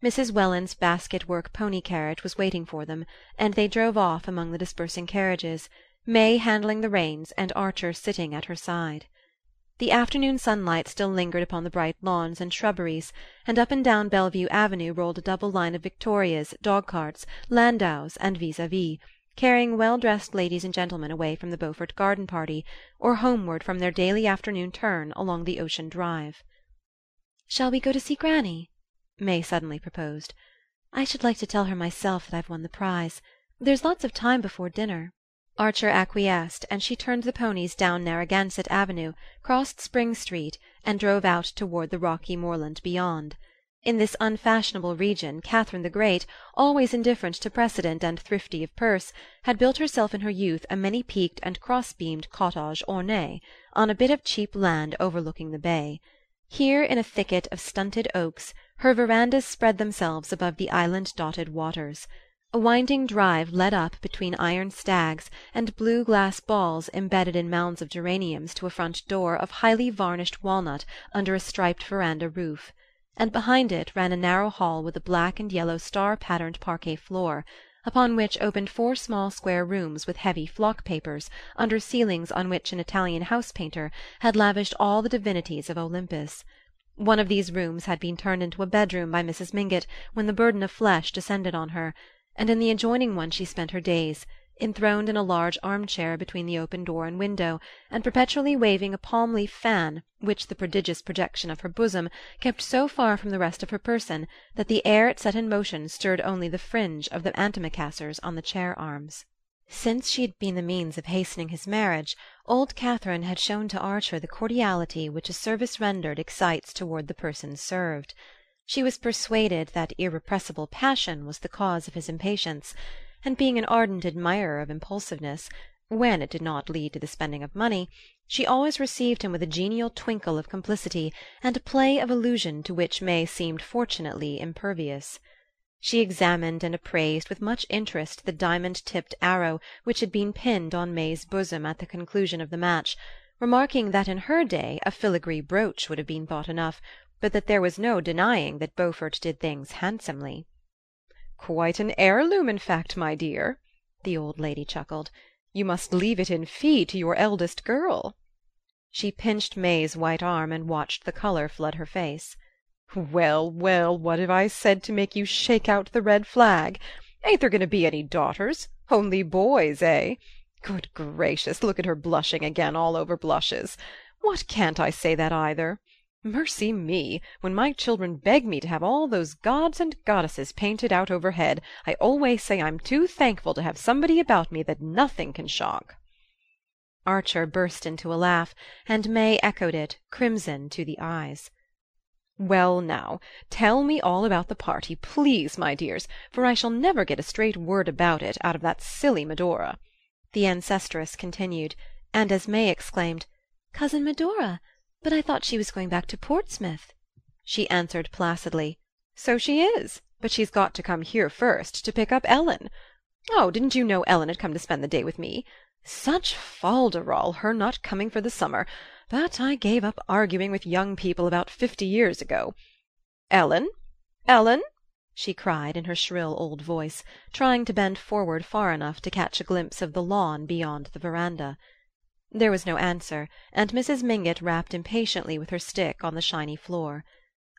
Mrs. Welland's basket work pony carriage was waiting for them, and they drove off among the dispersing carriages, May handling the reins and Archer sitting at her side. The afternoon sunlight still lingered upon the bright lawns and shrubberies, and up and down Bellevue Avenue rolled a double line of victorias, dog carts, landaus and vis a vis, carrying well dressed ladies and gentlemen away from the Beaufort garden party, or homeward from their daily afternoon turn along the ocean drive. "Shall we go to see granny?" May suddenly proposed. "I should like to tell her myself that I've won the prize. There's lots of time before dinner." Archer acquiesced, and she turned the ponies down Narragansett Avenue, crossed Spring Street, and drove out toward the rocky moorland beyond. In this unfashionable region Catherine the Great, always indifferent to precedent and thrifty of purse, had built herself in her youth a many peaked and cross beamed cottage ornée, on a bit of cheap land overlooking the bay. Here in a thicket of stunted oaks her verandas spread themselves above the island dotted waters. A winding drive led up between iron stags and blue glass balls embedded in mounds of geraniums to a front door of highly varnished walnut under a striped veranda roof; and behind it ran a narrow hall with a black and yellow star patterned parquet floor, upon which opened four small square rooms with heavy flock papers under ceilings on which an Italian house painter had lavished all the divinities of Olympus. One of these rooms had been turned into a bedroom by Mrs. Mingott when the burden of flesh descended on her and in the adjoining one she spent her days, enthroned in a large arm-chair between the open door and window, and perpetually waving a palm-leaf fan which the prodigious projection of her bosom kept so far from the rest of her person that the air it set in motion stirred only the fringe of the antimacassars on the chair-arms. Since she had been the means of hastening his marriage, old Catherine had shown to Archer the cordiality which a service rendered excites toward the person served. She was persuaded that irrepressible passion was the cause of his impatience, and being an ardent admirer of impulsiveness, when it did not lead to the spending of money, she always received him with a genial twinkle of complicity and a play of allusion to which May seemed fortunately impervious. She examined and appraised with much interest the diamond tipped arrow which had been pinned on May's bosom at the conclusion of the match, remarking that in her day a filigree brooch would have been thought enough but that there was no denying that Beaufort did things handsomely. "Quite an heirloom, in fact, my dear," the old lady chuckled. "You must leave it in fee to your eldest girl." She pinched May's white arm and watched the colour flood her face. "Well, well, what have I said to make you shake out the red flag? Ain't there going to be any daughters? Only boys, eh? Good gracious, look at her blushing again all over blushes! What can't I say that either? Mercy me! when my children beg me to have all those gods and goddesses painted out overhead, I always say I'm too thankful to have somebody about me that nothing can shock." Archer burst into a laugh, and May echoed it, crimson to the eyes. "Well now, tell me all about the party, please, my dears, for I shall never get a straight word about it out of that silly Medora," the ancestress continued; and as May exclaimed, "Cousin Medora! But I thought she was going back to Portsmouth," she answered placidly: "So she is; but she's got to come here first, to pick up Ellen. Oh, didn't you know Ellen had come to spend the day with me? Such fol de rol her not coming for the summer, that I gave up arguing with young people about fifty years ago. Ellen! Ellen!" she cried in her shrill old voice, trying to bend forward far enough to catch a glimpse of the lawn beyond the veranda. There was no answer, and Mrs. Mingott rapped impatiently with her stick on the shiny floor.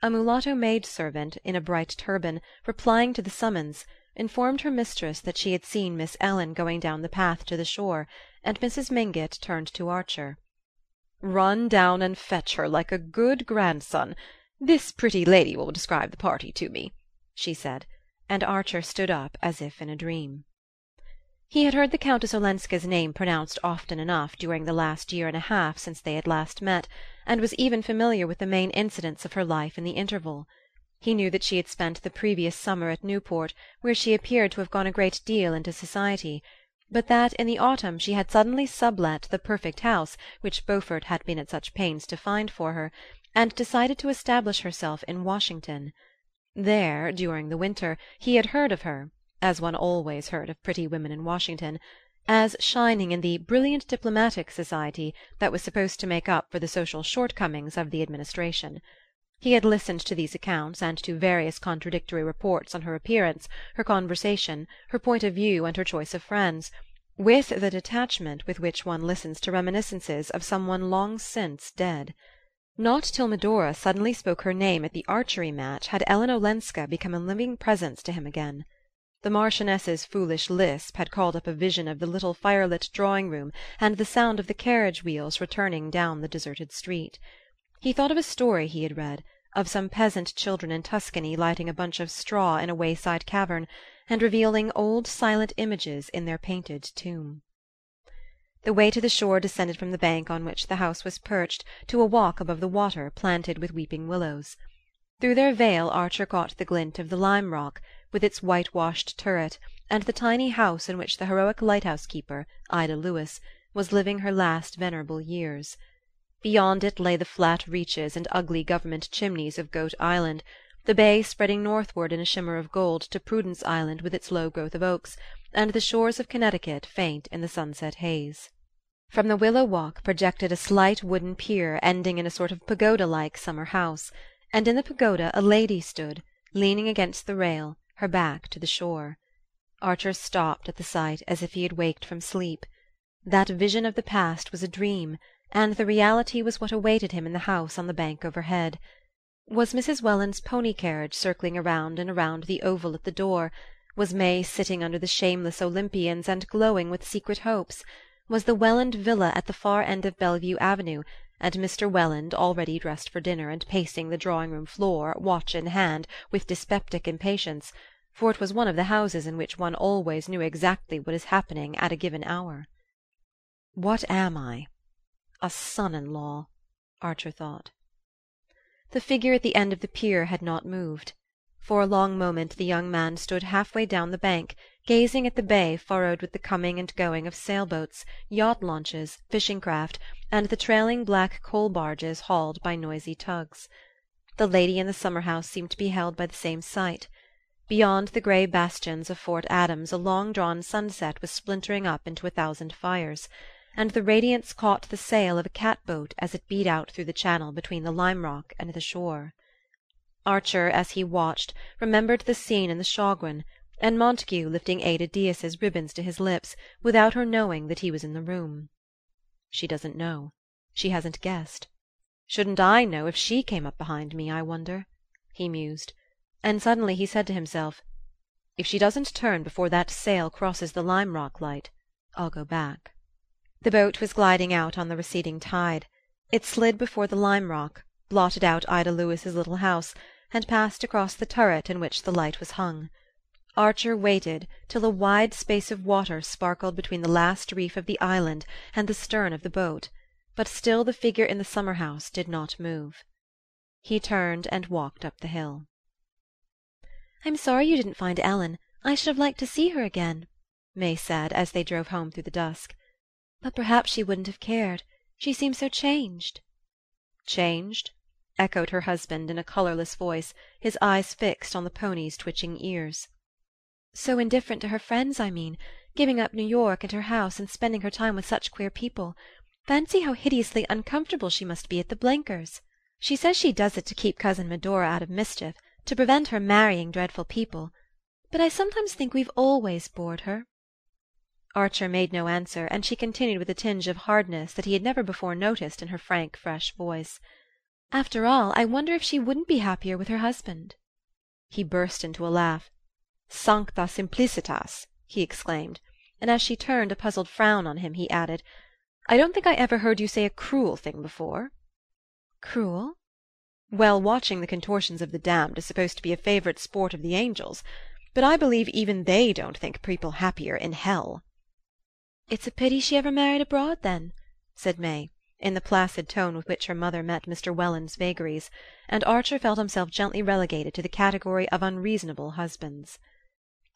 A mulatto maid servant, in a bright turban, replying to the summons, informed her mistress that she had seen Miss Ellen going down the path to the shore, and Mrs. Mingott turned to Archer. "Run down and fetch her, like a good grandson. This pretty lady will describe the party to me," she said, and Archer stood up as if in a dream. He had heard the Countess Olenska's name pronounced often enough during the last year and a half since they had last met, and was even familiar with the main incidents of her life in the interval. He knew that she had spent the previous summer at Newport, where she appeared to have gone a great deal into society, but that in the autumn she had suddenly sublet the perfect house which Beaufort had been at such pains to find for her, and decided to establish herself in Washington. There, during the winter, he had heard of her as one always heard of pretty women in Washington, as shining in the brilliant diplomatic society that was supposed to make up for the social shortcomings of the administration. He had listened to these accounts and to various contradictory reports on her appearance, her conversation, her point of view and her choice of friends, with the detachment with which one listens to reminiscences of some one long since dead. Not till Medora suddenly spoke her name at the archery match had Ellen Olenska become a living presence to him again. The Marchioness's foolish lisp had called up a vision of the little firelit drawing room and the sound of the carriage wheels returning down the deserted street. He thought of a story he had read, of some peasant children in Tuscany lighting a bunch of straw in a wayside cavern, and revealing old silent images in their painted tomb. The way to the shore descended from the bank on which the house was perched to a walk above the water planted with weeping willows. Through their veil Archer caught the glint of the lime rock, with its whitewashed turret, and the tiny house in which the heroic lighthouse keeper, Ida Lewis, was living her last venerable years. Beyond it lay the flat reaches and ugly government chimneys of Goat Island, the bay spreading northward in a shimmer of gold to Prudence Island with its low growth of oaks, and the shores of Connecticut faint in the sunset haze. From the willow walk projected a slight wooden pier ending in a sort of pagoda like summer house, and in the pagoda a lady stood, leaning against the rail, her back to the shore. Archer stopped at the sight as if he had waked from sleep. That vision of the past was a dream and the reality was what awaited him in the house on the bank overhead. Was Mrs. Welland's pony carriage circling around and around the oval at the door? Was May sitting under the shameless Olympians and glowing with secret hopes? Was the Welland villa at the far end of Bellevue Avenue, and Mr. Welland, already dressed for dinner and pacing the drawing-room floor, watch in hand, with dyspeptic impatience, for it was one of the houses in which one always knew exactly what is happening at a given hour? What am I? A son in law, Archer thought. The figure at the end of the pier had not moved. For a long moment the young man stood halfway down the bank, gazing at the bay furrowed with the coming and going of sailboats, yacht launches, fishing craft, and the trailing black coal barges hauled by noisy tugs. The lady in the summer house seemed to be held by the same sight. Beyond the grey bastions of Fort Adams a long drawn sunset was splintering up into a thousand fires and the radiance caught the sail of a cat-boat as it beat out through the channel between the lime rock and the shore. Archer, as he watched, remembered the scene in the Shaughraun, and Montague lifting Ada Dyas's ribbons to his lips without her knowing that he was in the room. She doesn't know. She hasn't guessed. Shouldn't I know if she came up behind me, I wonder? he mused; and suddenly he said to himself, If she doesn't turn before that sail crosses the Lime Rock light, I'll go back. The boat was gliding out on the receding tide. It slid before the lime rock, blotted out Ida Lewis's little house, and passed across the turret in which the light was hung. Archer waited till a wide space of water sparkled between the last reef of the island and the stern of the boat, but still the figure in the summer house did not move. He turned and walked up the hill. "I'm sorry you didn't find Ellen. I should have liked to see her again," May said as they drove home through the dusk. But perhaps she wouldn't have cared. She seems so changed." "Changed?" echoed her husband in a colourless voice, his eyes fixed on the pony's twitching ears. "So indifferent to her friends, I mean giving up New York and her house and spending her time with such queer people. Fancy how hideously uncomfortable she must be at the Blenkers'. She says she does it to keep cousin Medora out of mischief, to prevent her marrying dreadful people. But I sometimes think we've always bored her. Archer made no answer, and she continued with a tinge of hardness that he had never before noticed in her frank fresh voice: "After all, I wonder if she wouldn't be happier with her husband." He burst into a laugh. "Sancta simplicitas!" he exclaimed; and as she turned a puzzled frown on him he added: "I don't think I ever heard you say a cruel thing before." "Cruel?" "Well, watching the contortions of the damned is supposed to be a favourite sport of the angels; but I believe even they don't think people happier in hell. "It's a pity she ever married abroad, then," said May, in the placid tone with which her mother met Mr. Welland's vagaries; and Archer felt himself gently relegated to the category of unreasonable husbands.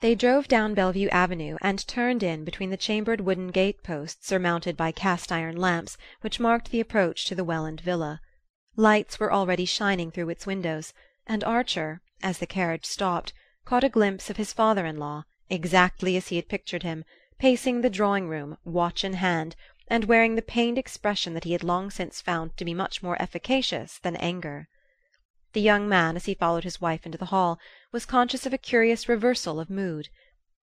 They drove down Bellevue Avenue and turned in between the chambered wooden gate posts surmounted by cast iron lamps which marked the approach to the Welland villa. Lights were already shining through its windows, and Archer, as the carriage stopped, caught a glimpse of his father in law, exactly as he had pictured him pacing the drawing-room, watch in hand, and wearing the pained expression that he had long since found to be much more efficacious than anger. The young man, as he followed his wife into the hall, was conscious of a curious reversal of mood.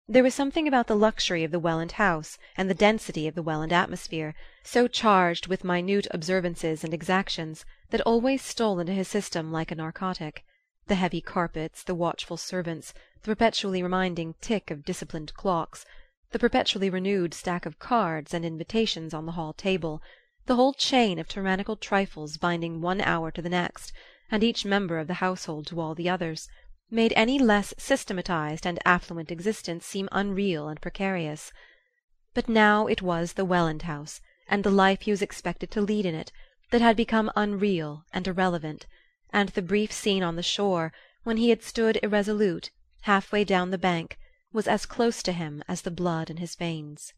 There was something about the luxury of the Welland house and the density of the Welland atmosphere, so charged with minute observances and exactions, that always stole into his system like a narcotic the heavy carpets, the watchful servants, the perpetually reminding tick of disciplined clocks, the perpetually renewed stack of cards and invitations on the hall table, the whole chain of tyrannical trifles binding one hour to the next, and each member of the household to all the others made any less systematized and affluent existence seem unreal and precarious. But now it was the Welland house, and the life he was expected to lead in it, that had become unreal and irrelevant, and the brief scene on the shore, when he had stood irresolute, half way down the bank, was as close to him as the blood in his veins.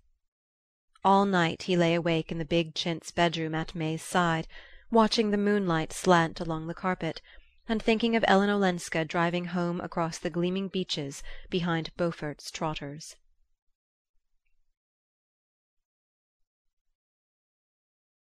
All night he lay awake in the big chintz bedroom at May's side, watching the moonlight slant along the carpet and thinking of Ellen Olenska driving home across the gleaming beaches behind Beaufort's trotters.